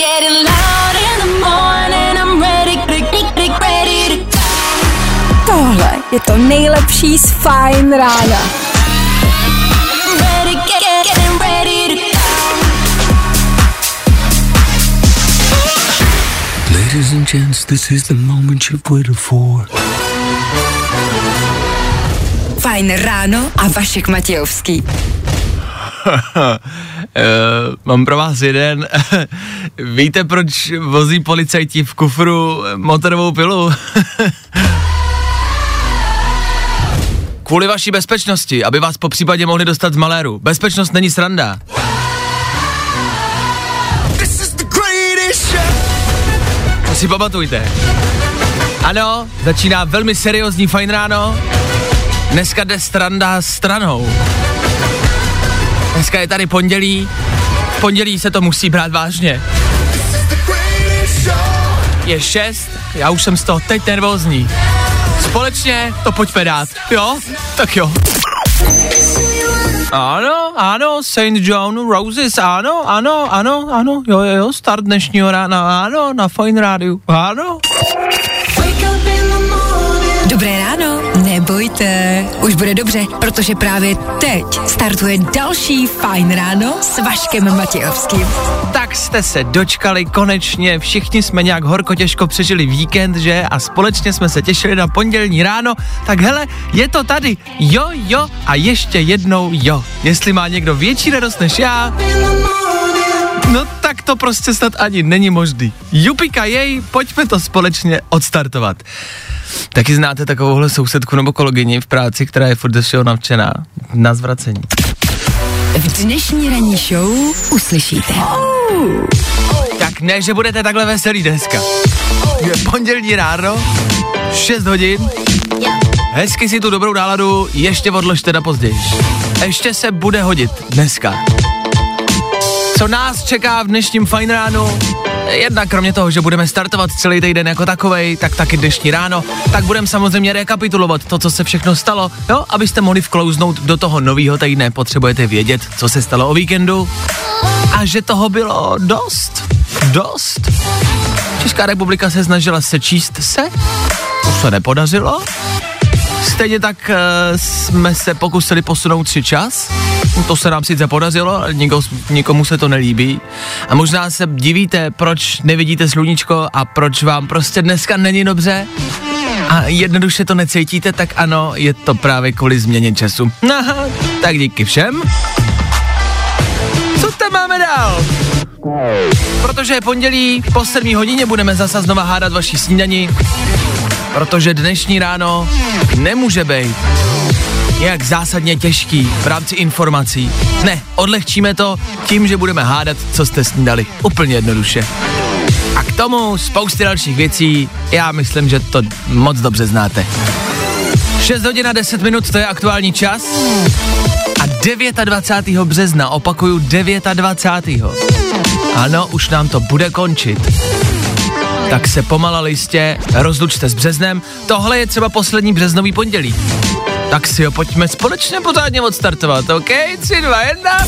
Getting loud in the morning, I'm ready, ready, ready to Tohle je to nejlepší z Fajn rána. ready, get, get, getting ready to Ladies and gents, this is the moment you've waited for. Fajn ráno a Vašek Matějovský. Uh, mám pro vás jeden. Víte, proč vozí policajti v kufru motorovou pilu? Kvůli vaší bezpečnosti, aby vás po případě mohli dostat z maléru. Bezpečnost není sranda. To si pamatujte. Ano, začíná velmi seriózní fajn ráno. Dneska jde stranda stranou. Dneska je tady pondělí. V pondělí se to musí brát vážně. Je šest, já už jsem z toho teď nervózní. Společně to pojďme dát, jo? Tak jo. Ano, ano, St. John Roses, ano, ano, ano, ano, jo, jo, jo, start dnešního rána, ano, na Fine Radio, ano. Dobré ráno, nebojte, už bude dobře, protože právě teď startuje další Fajn ráno s Vaškem Matějovským. Tak jste se dočkali konečně, všichni jsme nějak horko těžko přežili víkend, že? A společně jsme se těšili na pondělní ráno, tak hele, je to tady, jo, jo a ještě jednou jo. Jestli má někdo větší radost než já, no tak to prostě snad ani není možný. Jupika jej, pojďme to společně odstartovat. Taky znáte takovouhle sousedku nebo kolegyni v práci, která je furt ze všeho navčená na zvracení. V dnešní ranní show uslyšíte. Tak ne, že budete takhle veselý dneska. Je pondělní ráno, 6 hodin, hezky si tu dobrou náladu ještě odložte na později. Ještě se bude hodit dneska. Co nás čeká v dnešním fajn ránu? Jednak kromě toho, že budeme startovat celý týden jako takovej, tak taky dnešní ráno, tak budeme samozřejmě rekapitulovat to, co se všechno stalo, jo, abyste mohli vklouznout do toho nového týdne, potřebujete vědět, co se stalo o víkendu a že toho bylo dost, dost. Česká republika se snažila sečíst se, to se nepodařilo. Stejně tak uh, jsme se pokusili posunout si čas, to se nám sice podařilo, ale nikomu, se to nelíbí. A možná se divíte, proč nevidíte sluníčko a proč vám prostě dneska není dobře. A jednoduše to necítíte, tak ano, je to právě kvůli změně času. Aha, tak díky všem. Co tam máme dál? Protože je pondělí, po 7 hodině budeme zase znova hádat vaši snídani, protože dnešní ráno nemůže být jak zásadně těžký v rámci informací. Ne, odlehčíme to tím, že budeme hádat, co jste snídali. Úplně jednoduše. A k tomu spousty dalších věcí, já myslím, že to moc dobře znáte. 6 hodin a 10 minut, to je aktuální čas. A 29. března, opakuju 29. Ano, už nám to bude končit. Tak se pomala listě rozlučte s březnem. Tohle je třeba poslední březnový pondělí. Tak si ho pojďme společně pořádně odstartovat, OK? 3, 2, 1.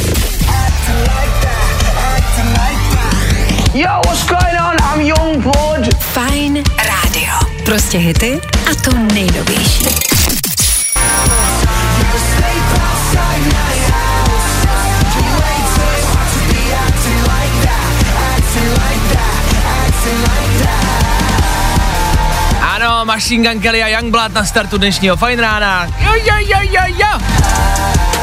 Yo, what's going on? I'm Young Blood. Fajn rádio. Prostě hity a to nejnovější. Machine Gun Kelly a Youngblood na startu dnešního fajn rána. Jo, jo, jo, jo, jo.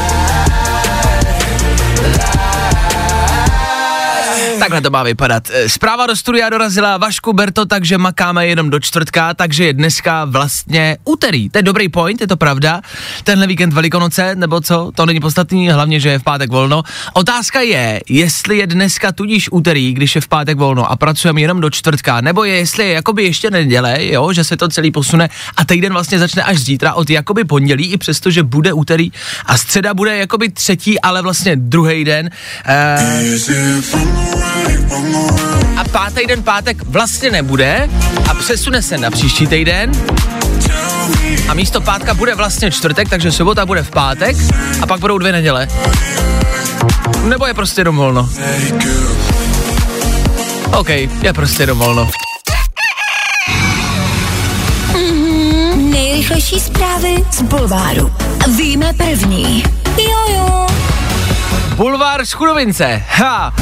Takhle to má vypadat. Eh, Zpráva do studia dorazila Vašku Berto, takže makáme jenom do čtvrtka, takže je dneska vlastně úterý. To je dobrý point, je to pravda. Tenhle víkend Velikonoce, nebo co, to není podstatný, hlavně, že je v pátek volno. Otázka je, jestli je dneska tudíž úterý, když je v pátek volno a pracujeme jenom do čtvrtka, nebo je, jestli je jakoby ještě neděle, jo, že se to celý posune a týden vlastně začne až zítra od jakoby pondělí, i přesto, že bude úterý a středa bude jakoby třetí, ale vlastně druhý den. Eh, a pátý den pátek vlastně nebude a přesune se na příští týden. A místo pátka bude vlastně čtvrtek, takže sobota bude v pátek a pak budou dvě neděle. Nebo je prostě jenom volno. OK, je prostě dovolno. Nejrychlejší zprávy z Bulváru. Víme první. Jojo. Bulvár z chudovince. Ha!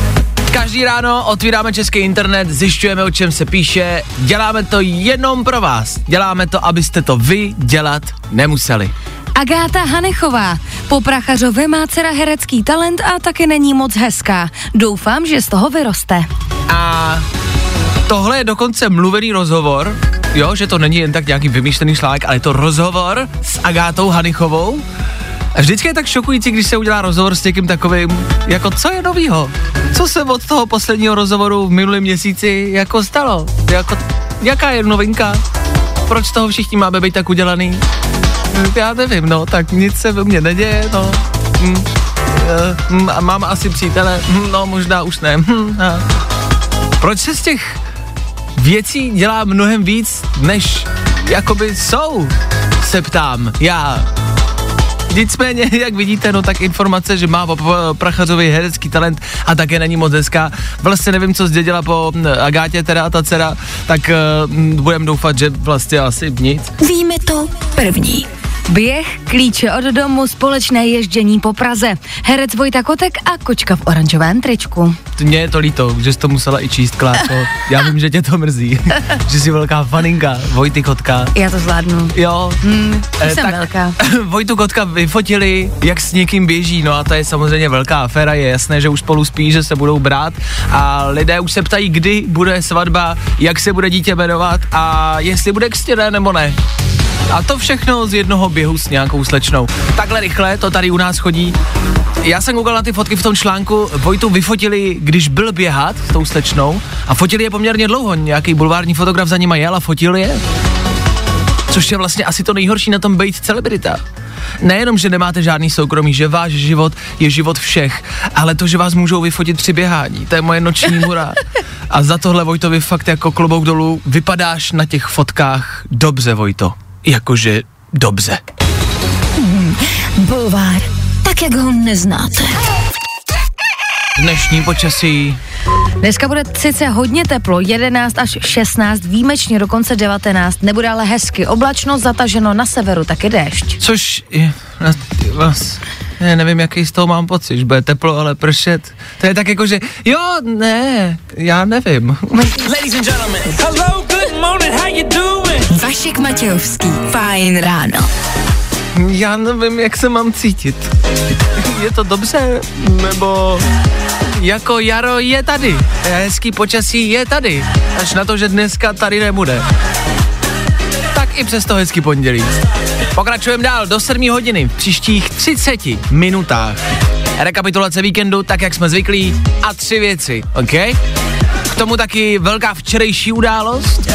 Každý ráno otvíráme český internet, zjišťujeme, o čem se píše, děláme to jenom pro vás. Děláme to, abyste to vy dělat nemuseli. Agáta Hanechová. Po Prachařově má dcera herecký talent a taky není moc hezká. Doufám, že z toho vyroste. A tohle je dokonce mluvený rozhovor, jo, že to není jen tak nějaký vymýšlený článek, ale je to rozhovor s Agátou Hanichovou. A vždycky je tak šokující, když se udělá rozhovor s někým takovým, jako co je novýho? Co se od toho posledního rozhovoru v minulém měsíci jako stalo? Jako, jaká je novinka? Proč toho všichni máme být tak udělaný? Já nevím, no, tak nic se ve mně neděje, no. Hm. eh, hm, a mám asi přítele, hm, no možná už ne. Hm. Proč se z těch věcí dělá mnohem víc, než jakoby jsou, se ptám já. Nicméně, jak vidíte, no tak informace, že má Prachařovi herecký talent a také není moc hezká. Vlastně nevím, co zdědila po Agátě, teda ta dcera, tak uh, budem doufat, že vlastně asi nic. Víme to první. Běh, klíče od domu, společné ježdění po Praze. Herec Vojta Kotek a kočka v oranžovém tričku. Mně je to líto, že jsi to musela i číst, Klárko. Já vím, že tě to mrzí, že jsi velká faninka Vojty Kotka. Já to zvládnu. Jo, Hmm, Eh, už jsem tak- velká. Vojtu Kotka vyfotili, jak s někým běží, no a to je samozřejmě velká aféra, je jasné, že už spolu spí, že se budou brát a lidé už se ptají, kdy bude svatba, jak se bude dítě jmenovat a jestli bude křtěné nebo ne. A to všechno z jednoho běhu s nějakou slečnou. Takhle rychle to tady u nás chodí. Já jsem koukal na ty fotky v tom článku, Vojtu vyfotili, když byl běhat s tou slečnou a fotili je poměrně dlouho, nějaký bulvární fotograf za nima jel a fotil je což je vlastně asi to nejhorší na tom být celebrita. Nejenom, že nemáte žádný soukromí, že váš život je život všech, ale to, že vás můžou vyfotit při běhání, to je moje noční mura. A za tohle, Vojtovi, fakt jako klobouk dolů, vypadáš na těch fotkách dobře, Vojto. Jakože dobře. Bulvár. Tak, jak ho neznáte. Dnešní počasí, Dneska bude sice hodně teplo, 11 až 16, výjimečně dokonce 19, nebude ale hezky, oblačno, zataženo na severu, taky déšť. což je, na- ty vás, ne, nevím, jaký z toho mám pocit, že bude teplo, ale pršet. To je tak jako, že jo, ne, já nevím. Ladies and gentlemen, hello, Vašek Matějovský, fajn ráno. Já nevím, jak se mám cítit. Je to dobře, nebo jako jaro je tady. Hezký počasí je tady. Až na to, že dneska tady nebude. Tak i přesto hezký pondělí. Pokračujeme dál do 7 hodiny v příštích 30 minutách. Rekapitulace víkendu, tak jak jsme zvyklí, a tři věci, OK? K tomu taky velká včerejší událost.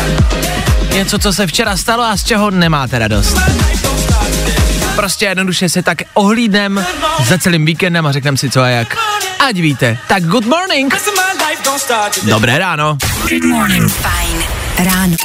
Něco, co se včera stalo a z čeho nemáte radost. Prostě jednoduše se tak ohlídnem za celým víkendem a řekneme si co a jak. Ať víte. Tak good morning. Dobré ráno. Fajn ráno.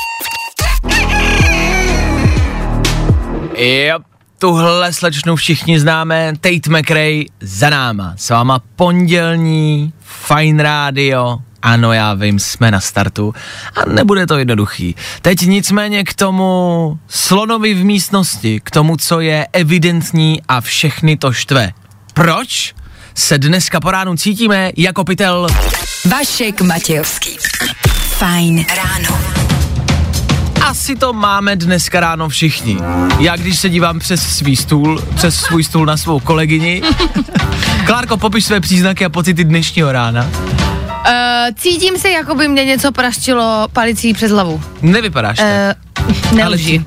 Yep. Tuhle slečnu všichni známe, Tate McRae za náma. S váma pondělní Fine Radio. Ano, já vím, jsme na startu a nebude to jednoduchý. Teď nicméně k tomu slonovi v místnosti, k tomu, co je evidentní a všechny to štve. Proč se dneska po ránu cítíme jako pytel Vašek Matějovský. Fajn ráno. Asi to máme dneska ráno všichni. Já když se dívám přes svý stůl, přes svůj stůl na svou kolegyni. Klárko, popiš své příznaky a pocity dnešního rána. Uh, cítím se, jako by mě něco praštilo palicí přes hlavu. Nevypadáš tak, Uh, ale, nelží.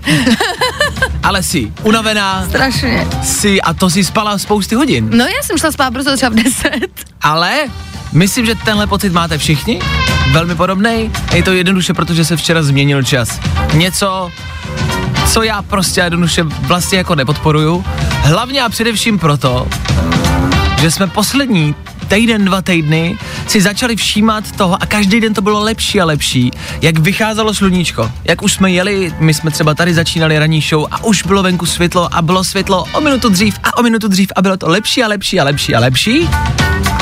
ale jsi unavená, Strašně. jsi a to si spala spousty hodin. No já jsem šla spát prostě třeba v 10. Ale myslím, že tenhle pocit máte všichni. Velmi podobný. Je to jednoduše, protože se včera změnil čas. Něco, co já prostě jednoduše vlastně jako nepodporuju. Hlavně a především proto, že jsme poslední týden, dva týdny si začali všímat toho a každý den to bylo lepší a lepší, jak vycházelo sluníčko. Jak už jsme jeli, my jsme třeba tady začínali ranní show a už bylo venku světlo a bylo světlo o minutu dřív a o minutu dřív a bylo to lepší a lepší a lepší a lepší.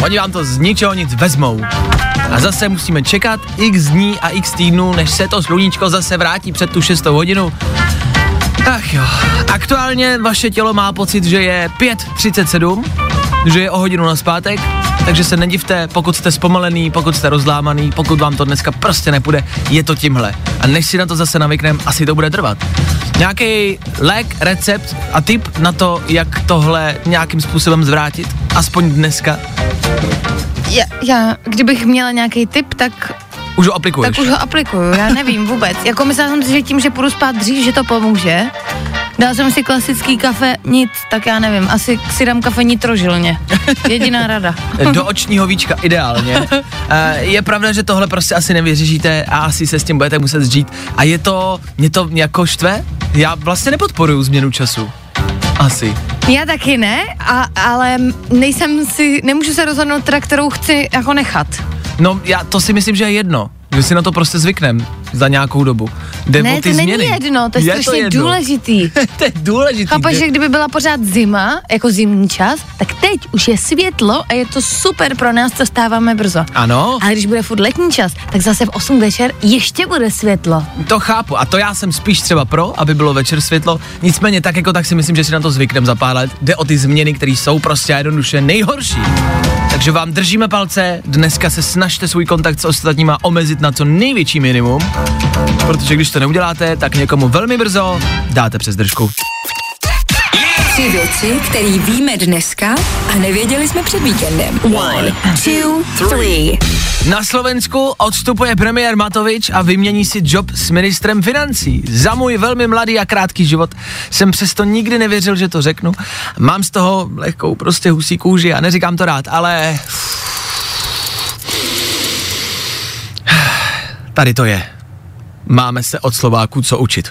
Oni vám to z ničeho nic vezmou. A zase musíme čekat x dní a x týdnů, než se to sluníčko zase vrátí před tu 6 hodinu. Ach jo, aktuálně vaše tělo má pocit, že je 5.37, že je o hodinu na zpátek, takže se nedivte, pokud jste zpomalený, pokud jste rozlámaný, pokud vám to dneska prostě nepůjde, je to tímhle. A než si na to zase navyknem, asi to bude trvat. Nějaký lék, recept a tip na to, jak tohle nějakým způsobem zvrátit, aspoň dneska, Já, já kdybych měla nějaký tip, tak, už ho aplikuješ. tak už ho aplikuju, já nevím vůbec. Jako myslela jsem si, že tím, že půjdu spát dřív, že to pomůže. Dala jsem si klasický kafe, nic, tak já nevím, asi si dám kafe nitrožilně. Jediná rada. do očního víčka ideálně. Eh, je pravda, že tohle prostě asi nevyřešíte a asi se s tím budete muset zžít. A je to, mě to jako štve? Já vlastně nepodporuju změnu času. Asi. Já taky ne, a, ale nejsem si, nemůžu se rozhodnout teda, kterou chci jako nechat. No, já to si myslím, že je jedno. Že si na to prostě zvyknem za nějakou dobu. Jde ne, o ty to není změny. jedno, to je, strašně jedno. důležitý. to je důležitý. Chápeš, Jde- že kdyby byla pořád zima, jako zimní čas, tak teď už je světlo a je to super pro nás, co stáváme brzo. Ano, Ale když bude furt letní čas, tak zase v 8 večer ještě bude světlo. to chápu. A to já jsem spíš třeba pro, aby bylo večer světlo. Nicméně tak jako tak si myslím, že si na to zvyknem za pár let. Jde o ty změny, které jsou prostě a jednoduše nejhorší. Takže vám držíme palce, dneska se snažte svůj kontakt s ostatníma omezit na co největší minimum, protože když to neuděláte, tak někomu velmi brzo dáte přes držku. Tři věci, které víme dneska a nevěděli jsme před víkendem. One, two, three. Na Slovensku odstupuje premiér Matovič a vymění si job s ministrem financí. Za můj velmi mladý a krátký život jsem přesto nikdy nevěřil, že to řeknu. Mám z toho lehkou prostě husí kůži a neříkám to rád, ale... Tady to je. Máme se od Slováků co učit.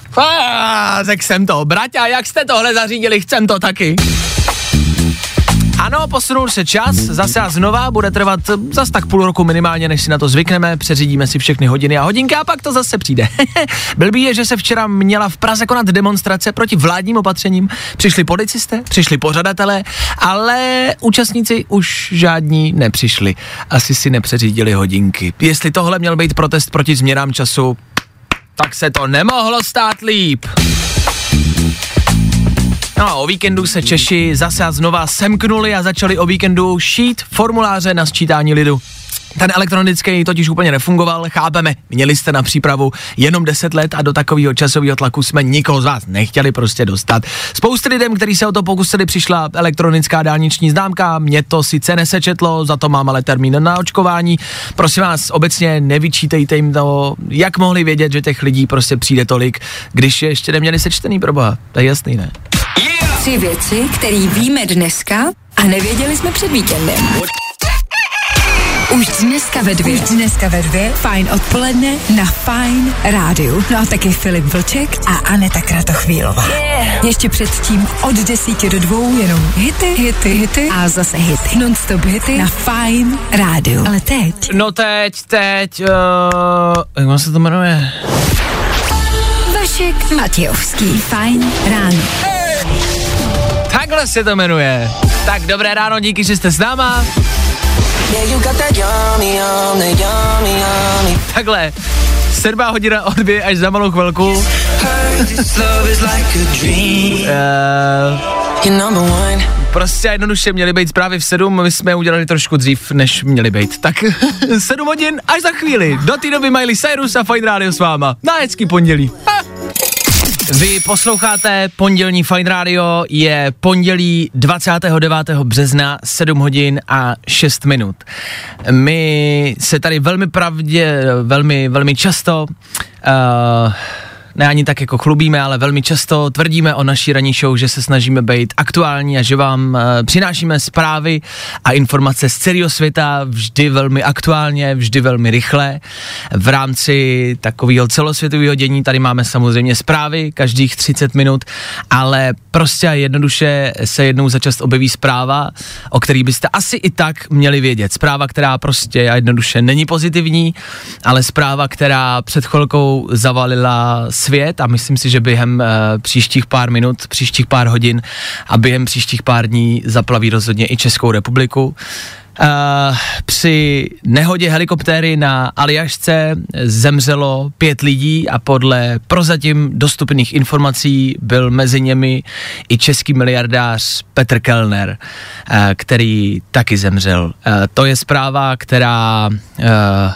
Tak jsem to. Braťa, jak jste tohle zařídili, chcem to taky. Ano, posunul se čas, zase a znova, bude trvat eh, zas tak půl roku minimálně, než si na to zvykneme, přeřídíme si všechny hodiny a hodinky a pak to zase přijde. Blbý je, že se včera měla v Praze konat demonstrace proti vládním opatřením. Přišli policisté, přišli pořadatelé, ale účastníci už žádní nepřišli. Asi si nepřeřídili hodinky. Jestli tohle měl být protest proti změnám času, tak se to nemohlo stát líp. No a o víkendu se Češi zase a znova semknuli a začali o víkendu šít formuláře na sčítání lidu. Ten elektronický totiž úplně nefungoval, chápeme, měli jste na přípravu jenom 10 let a do takového časového tlaku jsme nikoho z vás nechtěli prostě dostat. Spousty lidem, kteří se o to pokusili, přišla elektronická dálniční známka, mě to sice nesečetlo, za to mám ale termín na očkování. Prosím vás, obecně nevyčítejte jim to, jak mohli vědět, že těch lidí prostě přijde tolik, když je ještě neměli sečtený proboha. To je jasný, ne? Tři věci, které víme dneska a nevěděli jsme před víkendem. Už dneska ve dvě. Už dneska ve dvě. Fajn odpoledne na Fajn rádiu. No a taky Filip Vlček a Aneta Kratochvílová. Yeah. Ještě předtím od desíti do dvou jenom hity, hity, hity a zase hity. Non-stop hity na Fajn rádiu. Ale teď No teď, teď, uh, jak se to jmenuje? Vašek Matějovský. Fajn ráno. Takhle se to jmenuje. Tak dobré ráno, díky, že jste s náma. Takhle. Sedmá hodina od dvě až za malou chvilku. Uh, prostě jednoduše měli být zprávy v sedm, my jsme je udělali trošku dřív, než měli být. Tak sedm hodin až za chvíli. Do té doby Miley Cyrus a Fine Radio s váma. Na hezký pondělí. Ha. Vy posloucháte pondělní Fine Radio, je pondělí 29. března, 7 hodin a 6 minut. My se tady velmi pravdě, velmi, velmi často, uh, ne ani tak jako chlubíme, ale velmi často tvrdíme o naší ranní show, že se snažíme být aktuální a že vám uh, přinášíme zprávy a informace z celého světa vždy velmi aktuálně, vždy velmi rychle. V rámci takového celosvětového dění tady máme samozřejmě zprávy každých 30 minut, ale prostě jednoduše se jednou za čas objeví zpráva, o který byste asi i tak měli vědět. Zpráva, která prostě a jednoduše není pozitivní, ale zpráva, která před chvilkou zavalila svět a myslím si, že během uh, příštích pár minut, příštích pár hodin a během příštích pár dní zaplaví rozhodně i Českou republiku. Uh, při nehodě helikoptéry na Aljašce zemřelo pět lidí a podle prozatím dostupných informací byl mezi nimi i český miliardář Petr Kellner, uh, který taky zemřel. Uh, to je zpráva, která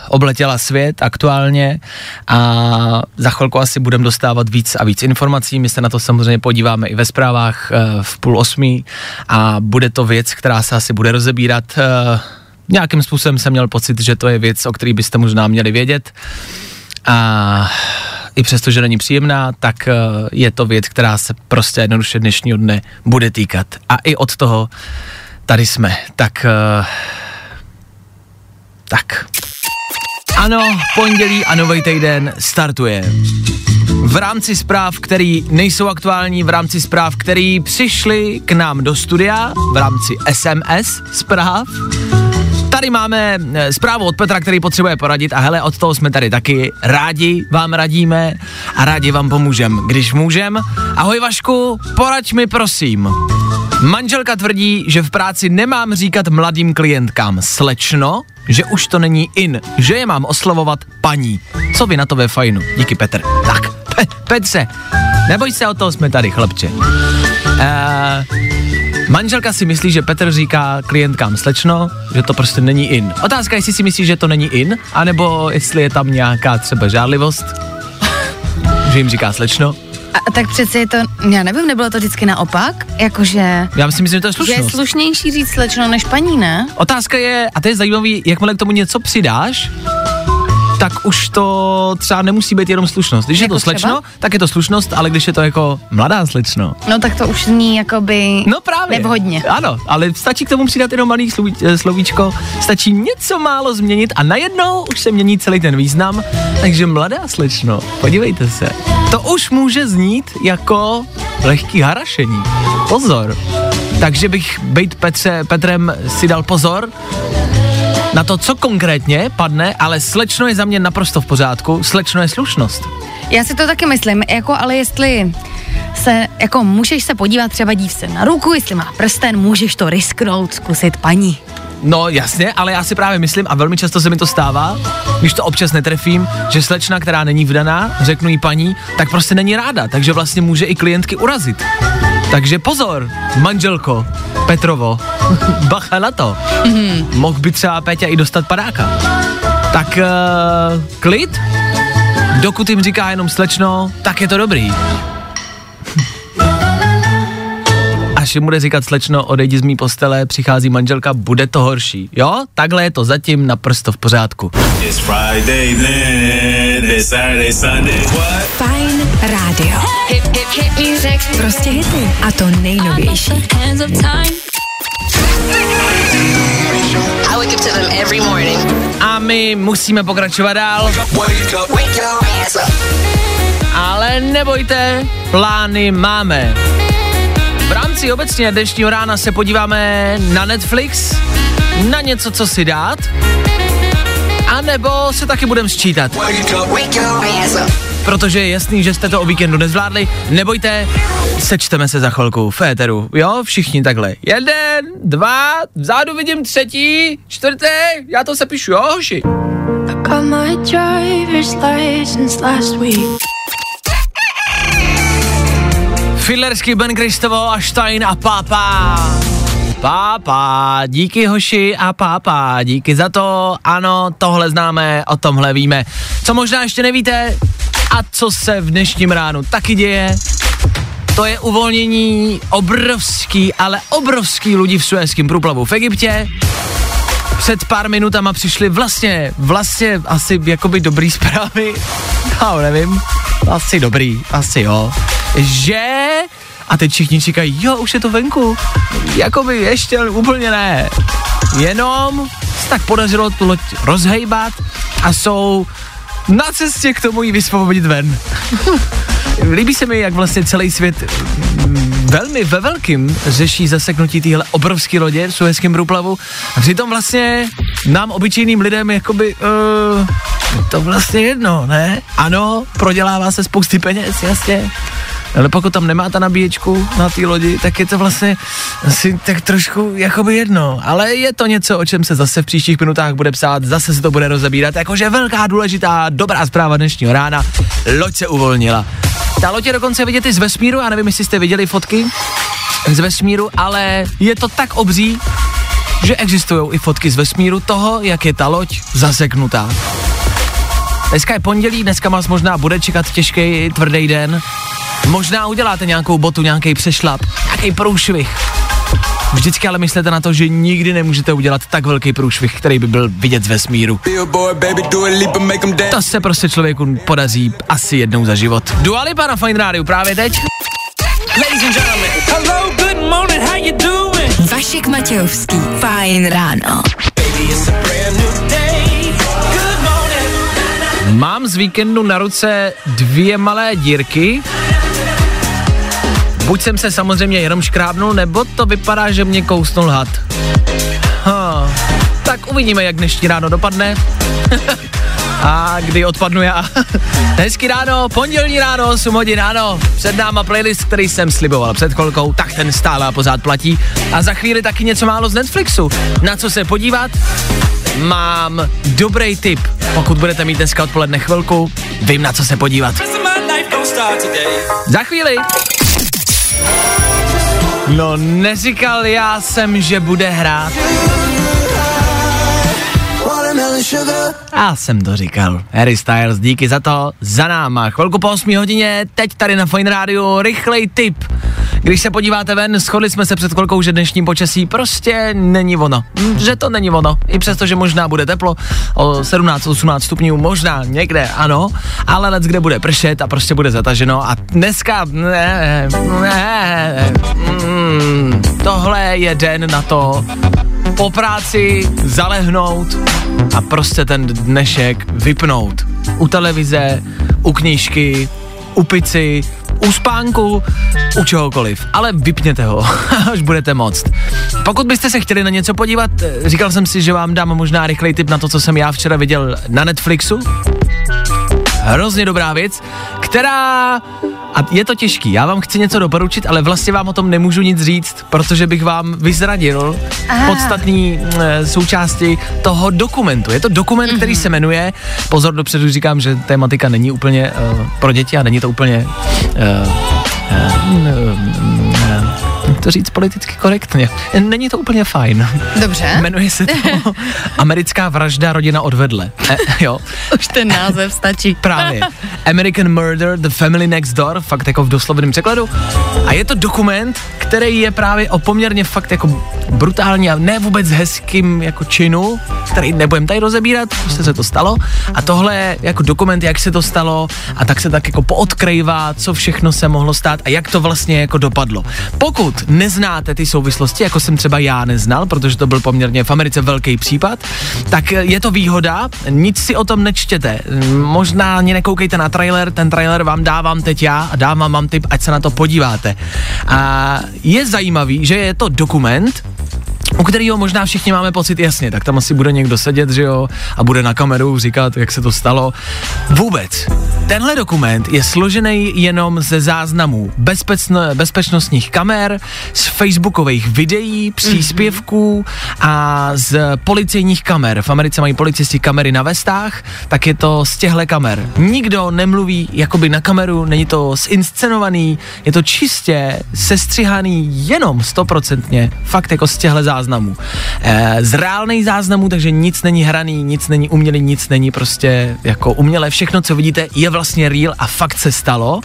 obletěla svět aktuálně a za chvilku asi budeme dostávat víc a víc informací. My se na to samozřejmě podíváme i ve zprávách v půl osmí a bude to věc, která se asi bude rozebírat nějakým způsobem jsem měl pocit, že to je věc, o který byste možná měli vědět. A i přesto, že není příjemná, tak eh, je to věc, která se prostě jednoduše dnešního dne bude týkat. A i od toho tady jsme. Tak, eh, tak. Ano, pondělí a nový týden startuje. V rámci zpráv, které nejsou aktuální, v rámci zpráv, které přišly k nám do studia, v rámci SMS zpráv, Tady máme eh, zprávu od Petra, který potřebuje poradit a hele, od toho jsme tady taky. Rádi vám radíme a rádi vám pomůžeme, když můžem. Ahoj Vašku, poraď mi prosím. Manželka tvrdí, že v práci nemám říkat mladým klientkám slečno, že už to není in, že je mám oslovovat paní. Co vy na to ve fajnu? Díky Petr. Tak, Pe- Petře, neboj se, o toho jsme tady, chlapče. Uh, manželka si myslí, že Petr říká klientkám slečno, že to prostě není in. Otázka, jestli si myslí, že to není in, anebo jestli je tam nějaká třeba žádlivost, že jim říká slečno. A, tak přece je to, já nevím, nebylo to vždycky naopak? Jakože, Já myslím, že to je že je slušnost. slušnější říct slečno než paní, ne? Otázka je, a to je zajímavý, jakmile k tomu něco přidáš, tak už to třeba nemusí být jenom slušnost. Když je Jako to slečno, třeba? tak je to slušnost, ale když je to jako mladá slečno. No tak to už zní jakoby No právě. nevhodně. Ano, ale stačí k tomu přidat jenom malý sloví, eh, slovíčko, stačí něco málo změnit a najednou už se mění celý ten význam. Takže mladá slečno, podívejte se. To už může znít jako lehký harašení. Pozor. Takže bych být Petře, Petrem si dal pozor na to, co konkrétně padne, ale slečno je za mě naprosto v pořádku. Slečno je slušnost. Já si to taky myslím, jako ale jestli se, jako můžeš se podívat třeba dívce na ruku, jestli má prsten, můžeš to risknout, zkusit paní. No jasně, ale já si právě myslím, a velmi často se mi to stává, když to občas netrefím, že slečna, která není vdaná, řeknu jí paní, tak prostě není ráda, takže vlastně může i klientky urazit. Takže pozor, manželko, Petrovo, bacha na to. Mm-hmm. Mohl by třeba Péťa i dostat padáka. Tak uh, klid, dokud jim říká jenom slečno, tak je to dobrý. Až jim bude říkat slečno, odejdi z mý postele, přichází manželka, bude to horší. Jo, takhle je to zatím naprosto v pořádku. It's Friday then, it's Saturday, Sunday. What? Fajn rádio. Hip, hip, hip music. Prostě hity. A to nejnovější. Hands of time. I wake up to them every morning. A my musíme pokračovat dál, ale nebojte, plány máme. V rámci obecně dnešního rána se podíváme na Netflix, na něco, co si dát, a nebo se taky budeme sčítat. protože je jasný, že jste to o víkendu nezvládli. Nebojte, sečteme se za chvilku v éteru, jo, všichni takhle. Jeden, dva, vzadu vidím třetí, čtvrtý, já to sepíšu, jo, hoši. Fiddlerský Ben Kristovo a Stein a Pápa. Pápa, díky hoši a pápa, díky za to, ano, tohle známe, o tomhle víme. Co možná ještě nevíte a co se v dnešním ránu taky děje, to je uvolnění obrovský, ale obrovský lidí v Suezském průplavu v Egyptě. Před pár minutama přišly vlastně, vlastně asi jakoby dobrý zprávy, já nevím, asi dobrý, asi jo, že a teď všichni čekají, jo, už je to venku. Jakoby ještě úplně ne. Jenom se tak podařilo tu loď rozhejbat a jsou na cestě k tomu ji vysvobodit ven. Líbí se mi, jak vlastně celý svět mm, velmi ve velkým řeší zaseknutí téhle obrovské lodě v Suezském průplavu a přitom vlastně nám obyčejným lidem jakoby uh, to vlastně jedno, ne? Ano, prodělává se spousty peněz, jasně, Ale pokud tam nemá ta nabíječku na té lodi, tak je to vlastně asi tak trošku jakoby jedno. Ale je to něco, o čem se zase v příštích minutách bude psát, zase se to bude rozebírat, jakože velká důležitá dobrá zpráva dnešního rána, loď se uvolnila. Ta loď je dokonce vidět i z vesmíru, já nevím, jestli jste viděli fotky z vesmíru, ale je to tak obří, že existují i fotky z vesmíru toho, jak je ta loď zaseknutá. Dneska je pondělí, dneska vás možná bude čekat těžký, tvrdý den. Možná uděláte nějakou botu, nějaký přešlap, nějaký průšvih. Vždycky ale myslete na to, že nikdy nemůžete udělat tak velký průšvih, který by byl vidět z vesmíru. To se prostě člověku podaří asi jednou za život. Dua Lipa na Fine Radio právě teď. Ladies and gentlemen, hello, good morning, how you doing? Vašek Matějovský. Fajn ráno. Mám z víkendu na ruce dvě malé dírky. Buď jsem se samozřejmě jenom škrábnul, nebo to vypadá, že mě kousnul had. Ha, tak uvidíme, jak dnešní ráno dopadne. A kdy odpadnu já. Hezký ráno, pondělní ráno, 8 hodin ráno. Před náma playlist, který jsem sliboval před chvilkou, tak ten stále a pořád platí. A za chvíli taky něco málo z Netflixu. Na co se podívat? Mám dobrý tip. Pokud budete mít dneska odpoledne chvilku, vím na co se podívat. Za chvíli. No neříkal já jsem, že bude hrát. Já jsem to říkal. Harry Styles, díky za to, za náma. Chvilku po 8 hodině, teď tady na Fine Radio, rychlej tip. Když se podíváte ven, shodli jsme se před chvilkou, že dnešní počasí prostě není ono. Hm, Že to není ono. I přesto, že možná bude teplo, o 17-18 stupňů, možná někde, ano, ale let kde bude pršet a prostě bude zataženo a dneska, ne, ne, mm, tohle je den na to, po práci zalehnout a prostě ten dnešek vypnout. U televize, u knížky, u pici, u spánku, u čehokoliv. Ale vypněte ho, až budete moct. Pokud byste se chtěli na něco podívat, eh, říkal jsem si, že vám dám možná rychlej tip na to, co jsem já včera viděl na Netflixu. Hrozně dobrá věc, která... A je to těžký, já vám chci něco doporučit, ale vlastně vám o tom nemůžu nic říct, protože bych vám vyzradil Aha. podstatný e, součásti toho dokumentu. Je to dokument, mm-hmm. který se jmenuje, pozor, dopředu říkám, že tématika není úplně e, pro děti a není to úplně... E, to říct politicky korektně. Není to úplně fajn. Dobře. Jmenuje se to Americká vražda rodina odvedle. E, jo, Už ten název stačí. Právě. American Murder, The Family Next Door, fakt jako v doslovném překladu. A je to dokument, který je právě o poměrně fakt jako brutální a ne vůbec hezkým jako činu, který nebudem tady rozebírat, prostě se to stalo. A tohle je jako dokument, jak se to stalo a tak se tak jako poodkrývá, co všechno se mohlo stát a jak to vlastně jako dopadlo. Pokud neznáte ty souvislosti, jako jsem třeba já neznal, protože to byl poměrně v Americe velký případ, tak je to výhoda, nic si o tom nečtěte. Možná ani nekoukejte na trailer, ten trailer vám dávám teď já a dávám vám tip, ať se na to podíváte. A je zajímavý, že je to dokument, u kterého možná všichni máme pocit jasně, tak tam asi bude někdo sedět, že jo, a bude na kameru říkat, jak se to stalo. Vůbec. Tenhle dokument je složený jenom ze záznamů bezpečn- bezpečnostních kamer, z facebookových videí, příspěvků a z policejních kamer. V Americe mají policisti kamery na vestách, tak je to z těchto kamer. Nikdo nemluví jakoby na kameru, není to zinscenovaný, je to čistě sestřihaný jenom stoprocentně, fakt jako z těchto záznamů. E, z reálných záznamů, takže nic není hraný, nic není umělý, nic není prostě jako umělé. Všechno, co vidíte, je vlastně real a fakt se stalo.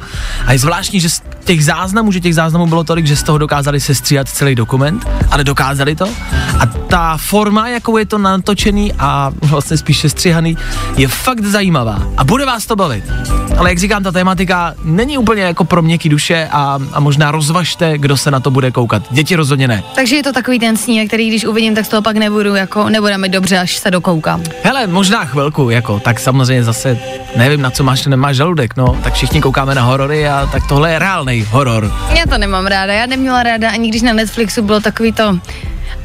A je zvláštní, že z těch záznamů, že těch záznamů bylo tolik, že z toho dokázali sestříhat celý dokument, ale dokázali to. A ta forma, jakou je to natočený a vlastně spíš sestříhaný, je fakt zajímavá. A bude vás to bavit. Ale jak říkám, ta tématika není úplně jako pro měkký duše a, a možná rozvažte, kdo se na to bude koukat. Děti rozhodně ne. Takže je to takový ten snímek, který když uvidím, tak z toho pak nebudu jako, nebude mi dobře, až se dokoukám. Hele, možná chvilku, jako, tak samozřejmě zase nevím, na co máš, nemáš žaludek, no, tak všichni koukáme na horory a tak tohle je reálný horor. Já to nemám ráda, já neměla ráda, ani když na Netflixu bylo takový to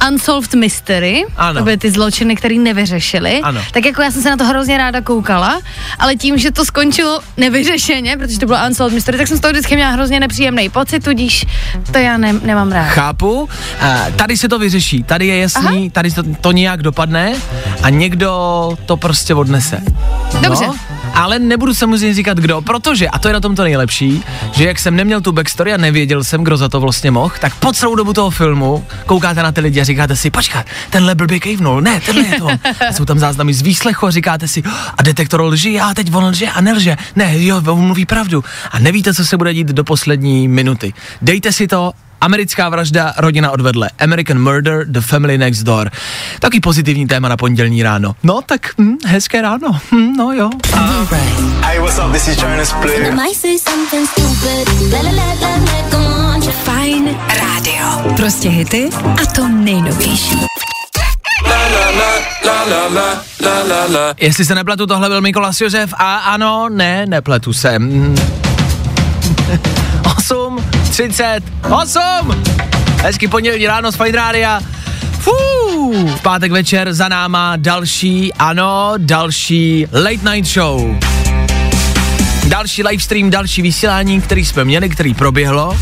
Unsolved Mystery, Ano. to byly ty zločiny, které nevyřešili. Ano. Tak jako já jsem se na to hrozně ráda koukala, ale tím, že to skončilo nevyřešeně, protože to bylo Unsolved Mystery, tak jsem z toho vždycky měla hrozně nepříjemný pocit, tudíž to já ne, nemám rád. Chápu, uh, tady se to vyřeší, tady je jasný, Aha. tady to, to nějak dopadne a někdo to prostě odnese. Dobře. No, ale nebudu samozřejmě říkat kdo, protože, a to je na tom to nejlepší, že jak jsem neměl tu backstory a nevěděl jsem, kdo za to vlastně mohl, tak po celou dobu toho filmu koukáte na ty lidi a říkáte si, počkat, tenhle blbě kejvnul, ne, tenhle je to. A jsou tam záznamy z výslechu a říkáte si, a detektor lži, a teď on lže a nelže. Ne, jo, on mluví pravdu. A nevíte, co se bude dít do poslední minuty. Dejte si to Americká vražda, rodina odvedle. American Murder, The Family Next Door. Taky pozitivní téma na pondělní ráno. No, tak hm, hezké ráno. Hm, no jo. Hey, what's up? This is Jonas Blue. Fajn rádio. Prostě hity a to nejnovější. Jestli se nepletu, tohle byl Mikolas Josef a ano, ne, nepletu se. Mm. 8, 30, 8! Hezky pondělí ráno z Fajn Rádia. Fú, v pátek večer za náma další, ano, další late night show. Další livestream, další vysílání, který jsme měli, který proběhlo.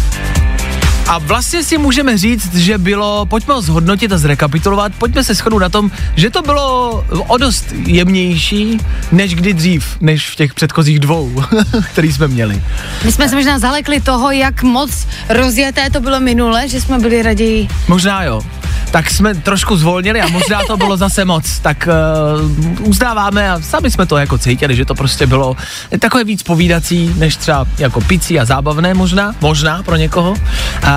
A vlastně si můžeme říct, že bylo, pojďme ho zhodnotit a zrekapitulovat, pojďme se shodnout na tom, že to bylo o dost jemnější, než kdy dřív, než v těch předchozích dvou, který jsme měli. My jsme se možná zalekli toho, jak moc rozjeté to bylo minule, že jsme byli raději Možná jo. Tak jsme trošku zvolnili a možná to bylo zase moc. Tak uh, uznáváme a sami jsme to jako cítili, že to prostě bylo takové víc povídací, než třeba jako picí a zábavné možná, možná pro někoho. Uh,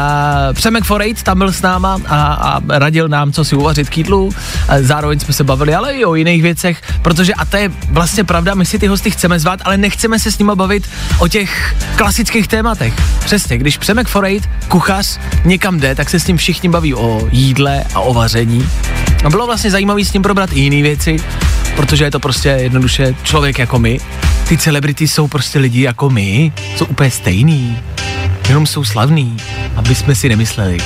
Přemek Forejt tam byl s náma a, a radil nám, co si uvařit k jídlu. Uh, zároveň jsme se bavili, ale i o jiných věcech, protože a to je vlastně pravda, my si ty hosty chceme zvát, ale nechceme se s nimi bavit o těch klasických tématech. Přesně, když Přemek Forejt, kuchař, někam jde, tak se s ním všichni baví o jídle a o vaření. A bylo vlastně zajímavé s ním probrat i jiné věci, protože je to prostě jednoduše člověk jako my. Ty celebrity jsou prostě lidi jako my, jsou úplně stejný, jenom jsou slavný, aby jsme si nemysleli.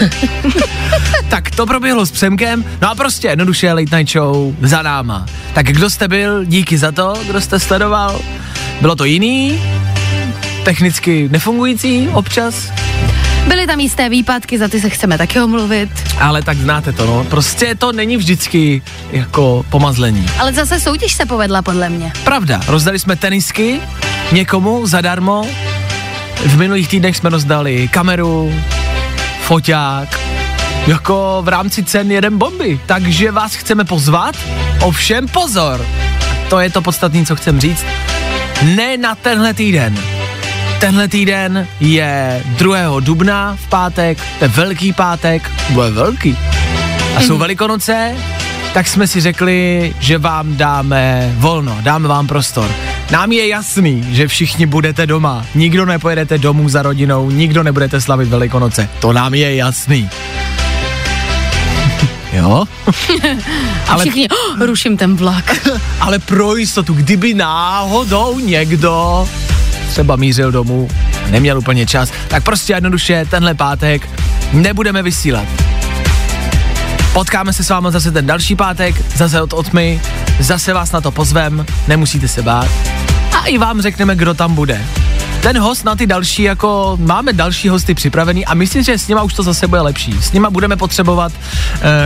tak to proběhlo s Přemkem, no a prostě jednoduše Late Night Show za náma. Tak kdo jste byl, díky za to, kdo jste sledoval. Bylo to jiný, technicky nefungující občas, Byly tam jisté výpadky, za ty se chceme taky omluvit. ale tak znáte to, no. Prostě to není vždycky jako pomazlení. Ale zase soutěž se povedla podle mě. Pravda, rozdali jsme tenisky někomu zadarmo. V minulých týdnech jsme rozdali kameru, foťák, jako v rámci cen jeden bomby. Takže vás chceme pozvat, ovšem pozor. To je to podstatné, co chcem říct. Ne na tenhle týden. Tenhle týden je 2. dubna v pátek, to je velký pátek, bude velký. A jsou velikonoce, tak jsme si řekli, že vám dáme volno, dáme vám prostor. Nám je jasný, že všichni budete doma. Nikdo nepojedete domů za rodinou, nikdo nebudete slavit Velikonoce. To nám je jasný. jo? ale, Všichni, oh, ruším ten vlak. ale pro jistotu, kdyby náhodou někdo třeba mířil domů, neměl úplně čas, tak prostě jednoduše tenhle pátek nebudeme vysílat. Potkáme se s vámi zase ten další pátek, zase od otmy, zase vás na to pozvem, nemusíte se bát. A i vám řekneme, kdo tam bude. Ten host na ty další, jako máme další hosty připravený a myslím, že s nima už to zase bude lepší. S nima budeme potřebovat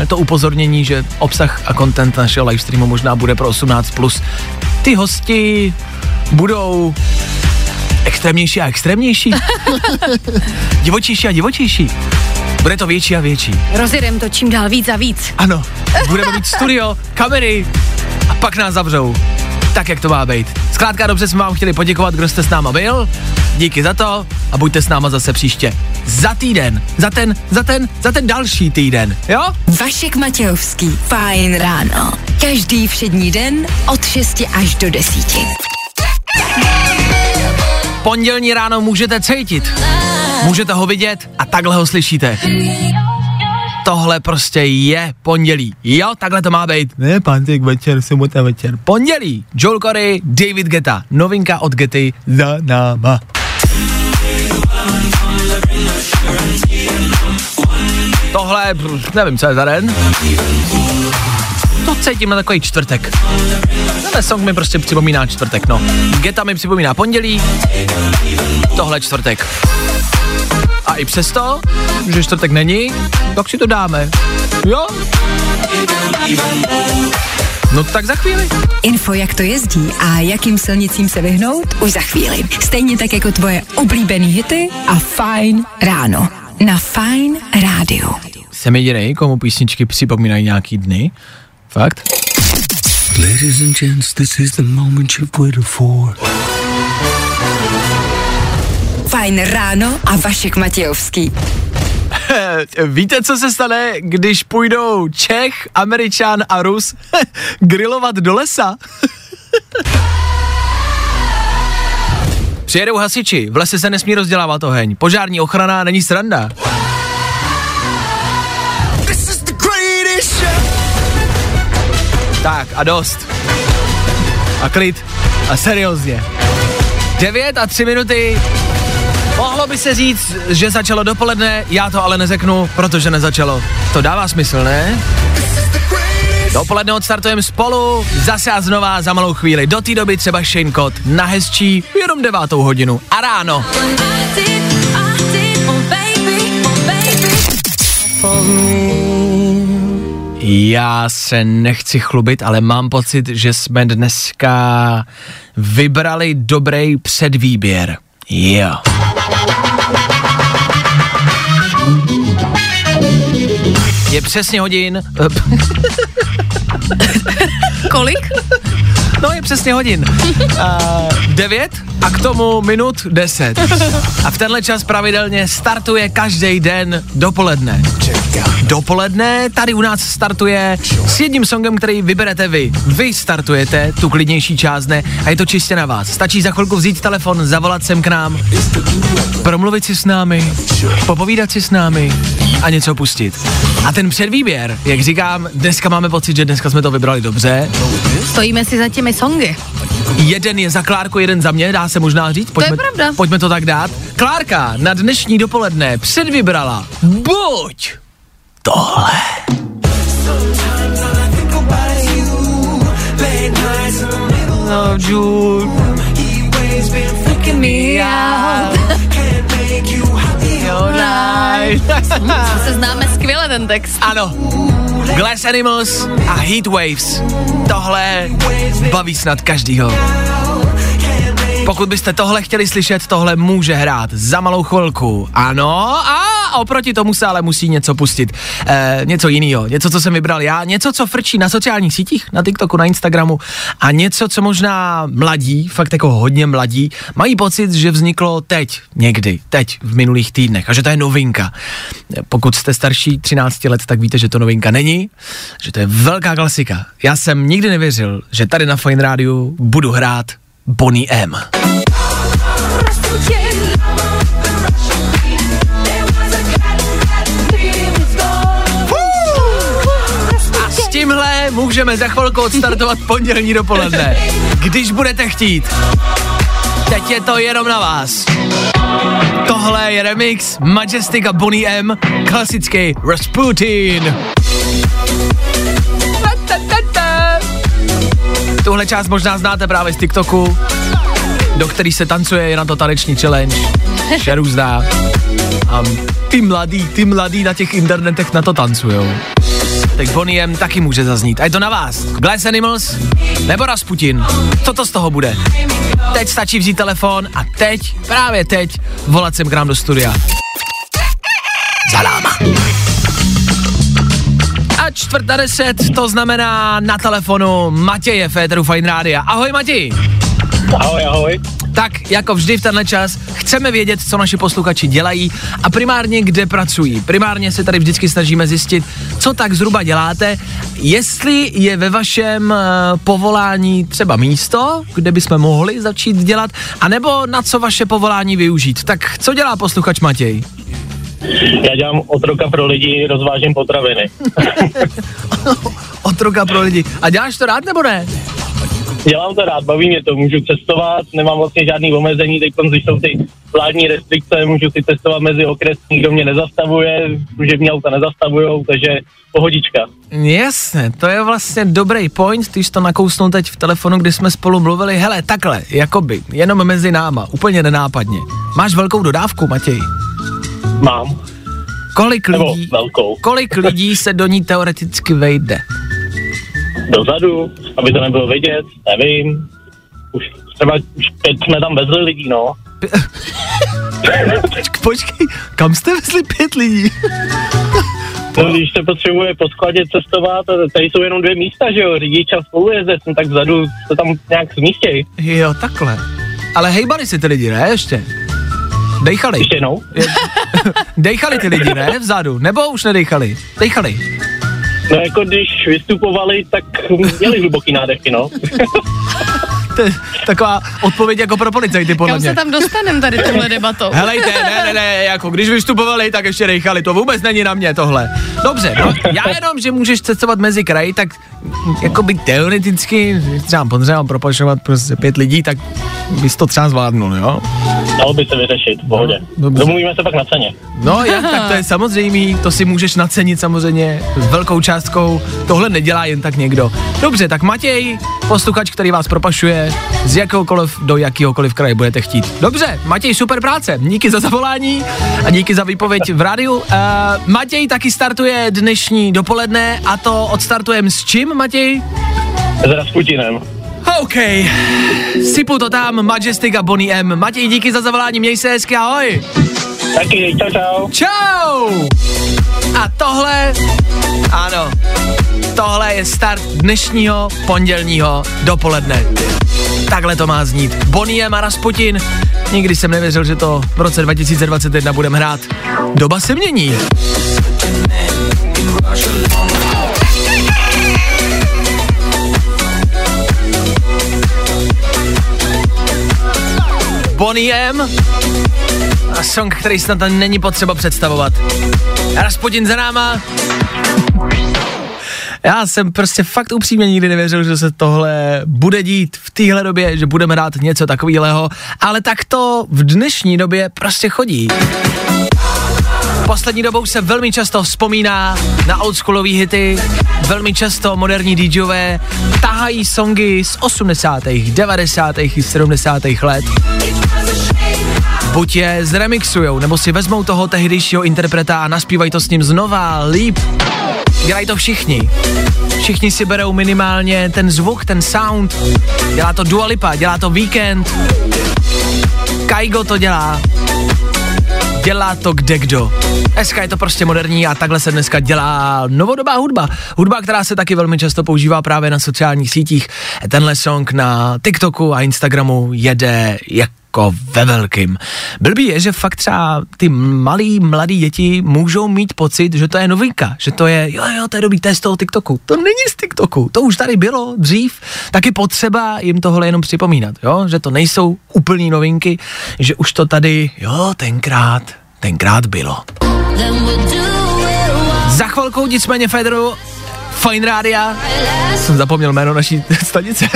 e, to upozornění, že obsah a content našeho livestreamu možná bude pro 18+. Plus. Ty hosti budou extrémnější a extrémnější. divočejší a divočejší. Bude to větší a větší. Rozjedem to čím dál víc a víc. Ano, budeme mít studio, kamery a pak nás zavřou. Tak, jak to má být. Zkrátka dobře jsme vám chtěli poděkovat, kdo jste s náma byl. Díky za to a buďte s náma zase příště. Za týden, za ten, za ten, za ten další týden, jo? Vašek Matějovský. Fajn ráno. Každý všední den od 6 až do 10. Pondělní ráno můžete cítit. Můžete ho vidět a takhle ho slyšíte. Tohle prostě je pondělí. Jo, takhle to má být. Ne, pátek večer, sobota večer. Pondělí. Joel Corey, David Geta. Novinka od Gety za náma. Tohle, nevím, co je za den. To cítím na takový čtvrtek. Tenhle song mi prostě připomíná čtvrtek, no. Geta mi připomíná pondělí, tohle čtvrtek. A i přesto, že čtvrtek není, tak si to dáme. Jo? No tak za chvíli. Info, jak to jezdí a jakým silnicím se vyhnout, už za chvíli. Stejně tak jako tvoje oblíbený hity a Fine ráno. Na Fine rádiu. Jsem jediný, komu písničky připomínají nějaký dny. Fakt? Ladies and gents, this is the moment you've waited for. Fajn ráno a Vašek Matějovský. Víte, co se stane, když půjdou Čech, Američan a Rus grilovat do lesa? Přijedou hasiči, v lese se nesmí rozdělávat oheň, požární ochrana není sranda. Tak a dost. A klid. A seriózně. 9 a 3 minuty. Mohlo by se říct, že začalo dopoledne, já to ale neřeknu, protože nezačalo. To dává smysl, ne? Dopoledne odstartujeme spolu, zase a znova za malou chvíli. Do té doby třeba Shane Cott na hezčí jenom devátou hodinu. A ráno. Já se nechci chlubit, ale mám pocit, že jsme dneska vybrali dobrý předvýběr. Jo. Je přesně hodin. Kolik? No je přesně hodin. Uh, 9 a k tomu minut 10. A v tenhle čas pravidelně startuje každý den dopoledne. Dopoledne tady u nás startuje s jedním songem, který vyberete vy. Vy startujete tu klidnější část dne a je to čistě na vás. Stačí za chvilku vzít telefon, zavolat sem k nám, promluvit si s námi, popovídat si s námi a něco pustit. A ten předvýběr, jak říkám, dneska máme pocit, že dneska jsme to vybrali dobře. Stojíme si za těmi songy. Jeden je za Klárku, jeden za mě, dá se možná říct. Pojďme, pravda. Pojďme to tak dát. Klárka na dnešní dopoledne předvybrala buď tohle. No, Jude. me out. You're right. Se známe skvěle ten text. Ano. Glass Animals a Heat Waves. Tohle baví snad každýho. Pokud byste tohle chtěli slyšet, tohle může hrát za malou chvilku. Ano, a oproti tomu se ale musí něco pustit. E, něco jiného, něco, co jsem vybral já, něco, co frčí na sociálních sítích, na TikToku, na Instagramu a něco, co možná mladí, fakt jako hodně mladí, mají pocit, že vzniklo teď, někdy, teď, v minulých týdnech a že to je novinka. Pokud jste starší 13 let, tak víte, že to novinka není, že to je velká klasika. Já jsem nikdy nevěřil, že tady na Fine Rádiu budu hrát Bonnie M. A s tímhle můžeme za chvilku odstartovat pondělní dopoledne. Když budete chtít. Teď je to jenom na vás. Tohle je remix Majestic a Bonnie M, klasický Rasputin. Tuhle část možná znáte právě z TikToku, do který se tancuje, je na to taneční challenge, vše různá. A ty mladí, ty mladí na těch internetech na to tancujou. Tak Bonnie M taky může zaznít. A je to na vás. Glass Animals nebo Rasputin. Co to z toho bude? Teď stačí vzít telefon a teď, právě teď, volat sem k nám do studia. Za náma. A čtvrt na deset, to znamená na telefonu Matěje Féteru Fine Rádia. Ahoj Matěj. Ahoj, ahoj. Tak, jako vždy v tenhle čas, chceme vědět, co naši posluchači dělají a primárně kde pracují. Primárně se tady vždycky snažíme zjistit, co tak zhruba děláte, jestli je ve vašem uh, povolání třeba místo, kde bychom mohli začít dělat, anebo na co vaše povolání využít. Tak co dělá posluchač Matěj? Já dělám otroka pro lidi, rozvážím potraviny. Otroka pro lidi. A děláš to rád nebo ne? Dělám to rád, baví mě to, můžu cestovat, nemám vlastně žádný omezení, teď když jsou ty vládní restrikce, můžu si cestovat mezi okres, nikdo mě nezastavuje, služební auta nezastavujou, takže pohodička. Jasně, to je vlastně dobrý point, ty jsi to nakousnul teď v telefonu, kdy jsme spolu mluvili, hele, takhle, jakoby, jenom mezi náma, úplně nenápadně. Máš velkou dodávku, Matěj? Mám. Kolik Nebo lidí, velkou. kolik lidí se do ní teoreticky vejde? Dozadu, aby to nebylo vidět, nevím. Už třeba už pět jsme tam vezli lidí, no. Počkej, počkej, kam jste vezli pět lidí? No, když se potřebuje po skladě cestovat, tady jsou jenom dvě místa, že jo, řidič a spolujezdec, no tak vzadu se tam nějak zmístěj. Jo, takhle. Ale hejbali si ty lidi, ne, ještě? Dejchali. Ještě jednou. Dejchali ty lidi, ne, vzadu? Nebo už nedejchali? Dejchali. No jako když vystupovali, tak měli hluboký nádechy, no. To je taková odpověď jako pro policajty, podle Kam mě. se tam dostanem tady touhle debatou? Helejte, ne, ne, ne, jako když vystupovali, tak ještě dejchali, to vůbec není na mě tohle. Dobře, no, já jenom, že můžeš cestovat mezi kraji, tak jako by teoreticky, třeba potřeba propašovat prostě pět lidí, tak bys to třeba zvládnul, jo? Dalo by se vyřešit, v pohodě. Dobře. Domluvíme se pak na ceně. No, jak, tak to je samozřejmý, to si můžeš nacenit samozřejmě s velkou částkou, tohle nedělá jen tak někdo. Dobře, tak Matěj, posluchač, který vás propašuje, z jakéhokoliv do jakéhokoliv kraje budete chtít. Dobře, Matěj, super práce, díky za zavolání a díky za výpověď v rádiu. Uh, Matěj taky startuje dnešní dopoledne a to odstartujeme s čím, Matěj? S Rasputinem. OK, sypu to tam, Majestic a Bonnie M. Matěj, díky za zavolání, měj se hezky, ahoj. Taky, čau, čau. Čau! A tohle, ano, tohle je start dnešního pondělního dopoledne. Takhle to má znít. Bonnie a Rasputin. Nikdy jsem nevěřil, že to v roce 2021 budeme hrát. Doba se mění. Bonnie M. A song, který snad není potřeba představovat. Rasputin za náma. Já jsem prostě fakt upřímně nikdy nevěřil, že se tohle bude dít v téhle době, že budeme hrát něco takového, ale tak to v dnešní době prostě chodí. Poslední dobou se velmi často vzpomíná na oldschoolové hity, velmi často moderní DJové tahají songy z 80., 90. i 70. let buď je zremixujou, nebo si vezmou toho tehdejšího interpreta a naspívají to s ním znova, líp. Dělají to všichni. Všichni si berou minimálně ten zvuk, ten sound. Dělá to Dua Lipa, dělá to Weekend. Kaigo to dělá. Dělá to kde kdo. Dneska je to prostě moderní a takhle se dneska dělá novodobá hudba. Hudba, která se taky velmi často používá právě na sociálních sítích. Tenhle song na TikToku a Instagramu jede jako ve velkým. Blbý je, že fakt třeba ty malí, mladí děti můžou mít pocit, že to je novinka, že to je, jo, jo, to je dobrý, to je z toho TikToku. To není z TikToku, to už tady bylo dřív, tak je potřeba jim tohle jenom připomínat, jo, že to nejsou úplný novinky, že už to tady, jo, tenkrát, tenkrát bylo. Za chvilkou nicméně Federu Fine Rádia. Jsem zapomněl jméno naší stanice.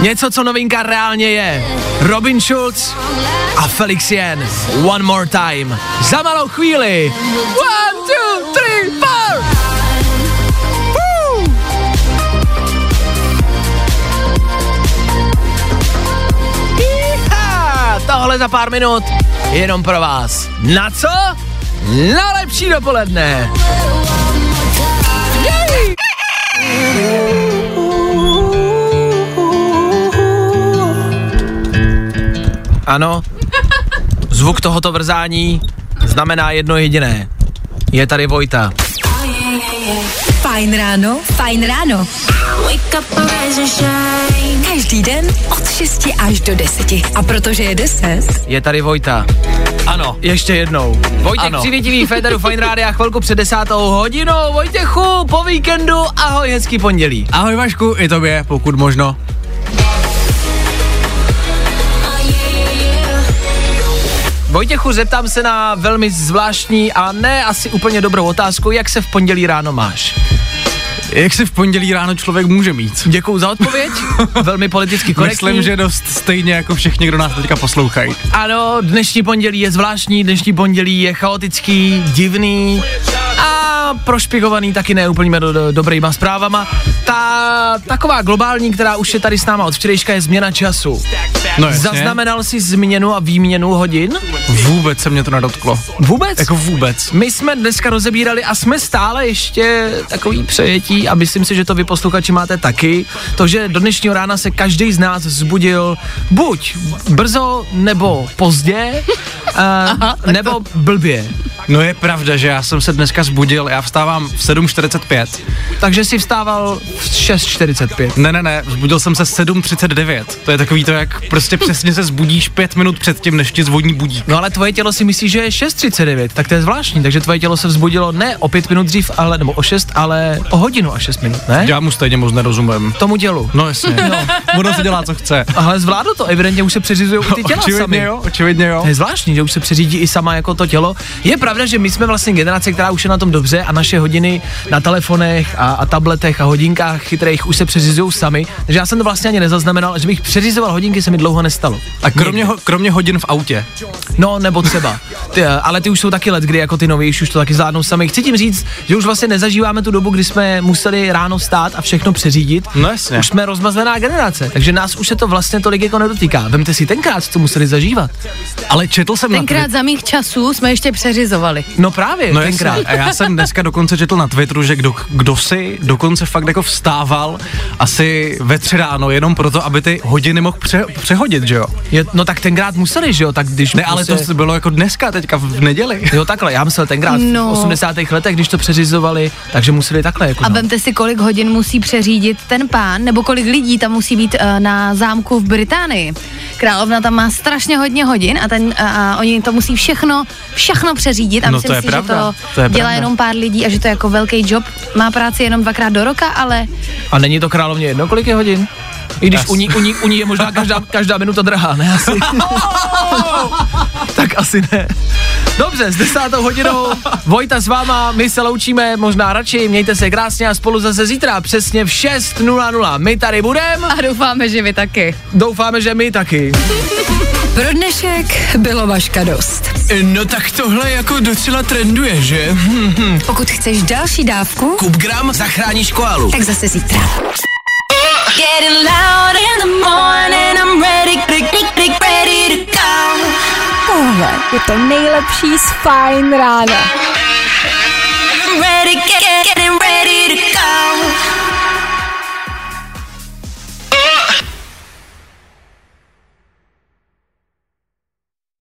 Něco, co novinka reálně je. Robin Schulz a Felix Jen. One more time. Za malou chvíli. One, two, three, four. Tohle za pár minut jenom pro vás. Na co? Na lepší dopoledne. Ano, zvuk tohoto vrzání znamená jedno jediné. Je tady Vojta. Fajn ráno, fajn ráno. Každý den od 6 až do 10. A protože je 10, Je tady Vojta. Ano, ještě jednou. Vojtěch Ano. Přivětivý, Federu Fine Rádia, chvilku před desátou hodinou. Vojtěchu, po víkendu, ahoj, hezký pondělí. Ahoj Vašku, i tobě, pokud možno. Vojtěchu, zeptám se na velmi zvláštní a ne asi úplně dobrou otázku, jak se v pondělí ráno máš? Jak se v pondělí ráno člověk může mít? Děkuju za odpověď, velmi politicky korektní. Myslím, že dost stejně jako všichni, kdo nás teďka poslouchají. Ano, dnešní pondělí je zvláštní, dnešní pondělí je chaotický, divný a prošpigovaný taky neúplně do, do, dobrýma zprávama. Ta taková globální, která už je tady s náma od včerejška, je změna času. No jasně. Zaznamenal jsi změnu a výměnu hodin? Vůbec se mě to nedotklo. Vůbec? Jako vůbec. My jsme dneska rozebírali a jsme stále ještě takový přejetí a myslím si, že to vy posluchači máte taky. To, že do dnešního rána se každý z nás vzbudil buď brzo nebo pozdě, uh, nebo blbě. No je pravda, že já jsem se dneska zbudil, já vstávám v 7.45. Takže si vstával v 6.45. Ne, ne, ne, vzbudil jsem se 7.39. To je takový to, jak prostě přesně se zbudíš pět minut před tím, než ti zvoní budík. No ale tvoje tělo si myslí, že je 6.39, tak to je zvláštní, takže tvoje tělo se vzbudilo ne o 5 minut dřív, ale, nebo o 6, ale o hodinu a 6 minut, ne? Já mu stejně moc nerozumím. Tomu tělu. No jasně, no. ono se dělá, co chce. Ale zvládlo to, evidentně už se přeřizují i ty těla očividně sami. jo, očividně jo. To je zvláštní, že už se přeřídí i sama jako to tělo. Je pravda, že my jsme vlastně generace, která už je na tom dobře a naše hodiny na telefonech a, a tabletech a hodinkách chytrých už se přeřizují sami. Takže já jsem to vlastně ani nezaznamenal, že bych přeřizoval hodinky, se mi dlouho nestalo. A kromě, ho, kromě hodin v autě. No, nebo třeba. Ty, eh, ale ty už jsou taky let, kdy jako ty novější už to taky zvládnou sami. Chci tím říct, že už vlastně nezažíváme tu dobu, kdy jsme museli ráno stát a všechno přeřídit. No jasně. Už jsme rozmazlená generace, takže nás už se to vlastně tolik jako nedotýká. Vemte si tenkrát, co museli zažívat. Ale četl jsem na Tenkrát za mých časů jsme ještě přeřizovali. No právě, No tenkrát. jasně. A já jsem dneska dokonce četl na Twitteru, že kdo, kdo si dokonce fakt jako vstával asi ve tři ráno jenom proto, aby ty hodiny mohl pře, přehodit, že jo? Je, no tak tenkrát museli, že jo, tak když Ne, ale prostě- to bylo jako dneska, teďka v neděli. Jo, takhle, já myslel tenkrát No. v 80. letech, když to přeřizovali, takže museli takhle jako A no. vemte si, kolik hodin musí přeřídit ten pán, nebo kolik lidí tam musí být uh, na zámku v Británii. Královna tam má strašně hodně hodin a, ten, uh, a oni to musí všechno, všechno přeřídit a No myslím to je si, pravda, že to to, je dělá pravda. jenom pár lidí a že to je jako velký job. Má práci jenom dvakrát do roka, ale A není to královně jedno, kolik je hodin? I když u ní, u, ní, u ní je možná každá, každá minuta drahá, ne asi? tak asi ne. Dobře, s desátou hodinou Vojta s váma, my se loučíme možná radši, mějte se krásně a spolu zase zítra přesně v 6.00. My tady budeme, a doufáme, že vy taky. doufáme, že my taky. Pro dnešek bylo vaška dost. No tak tohle jako docela trenduje, že? Pokud chceš další dávku, Kupgram zachráníš koalu. tak zase zítra getting loud in the morning, Tohle je to nejlepší z fajn rána. I'm ready, get, getting ready to go.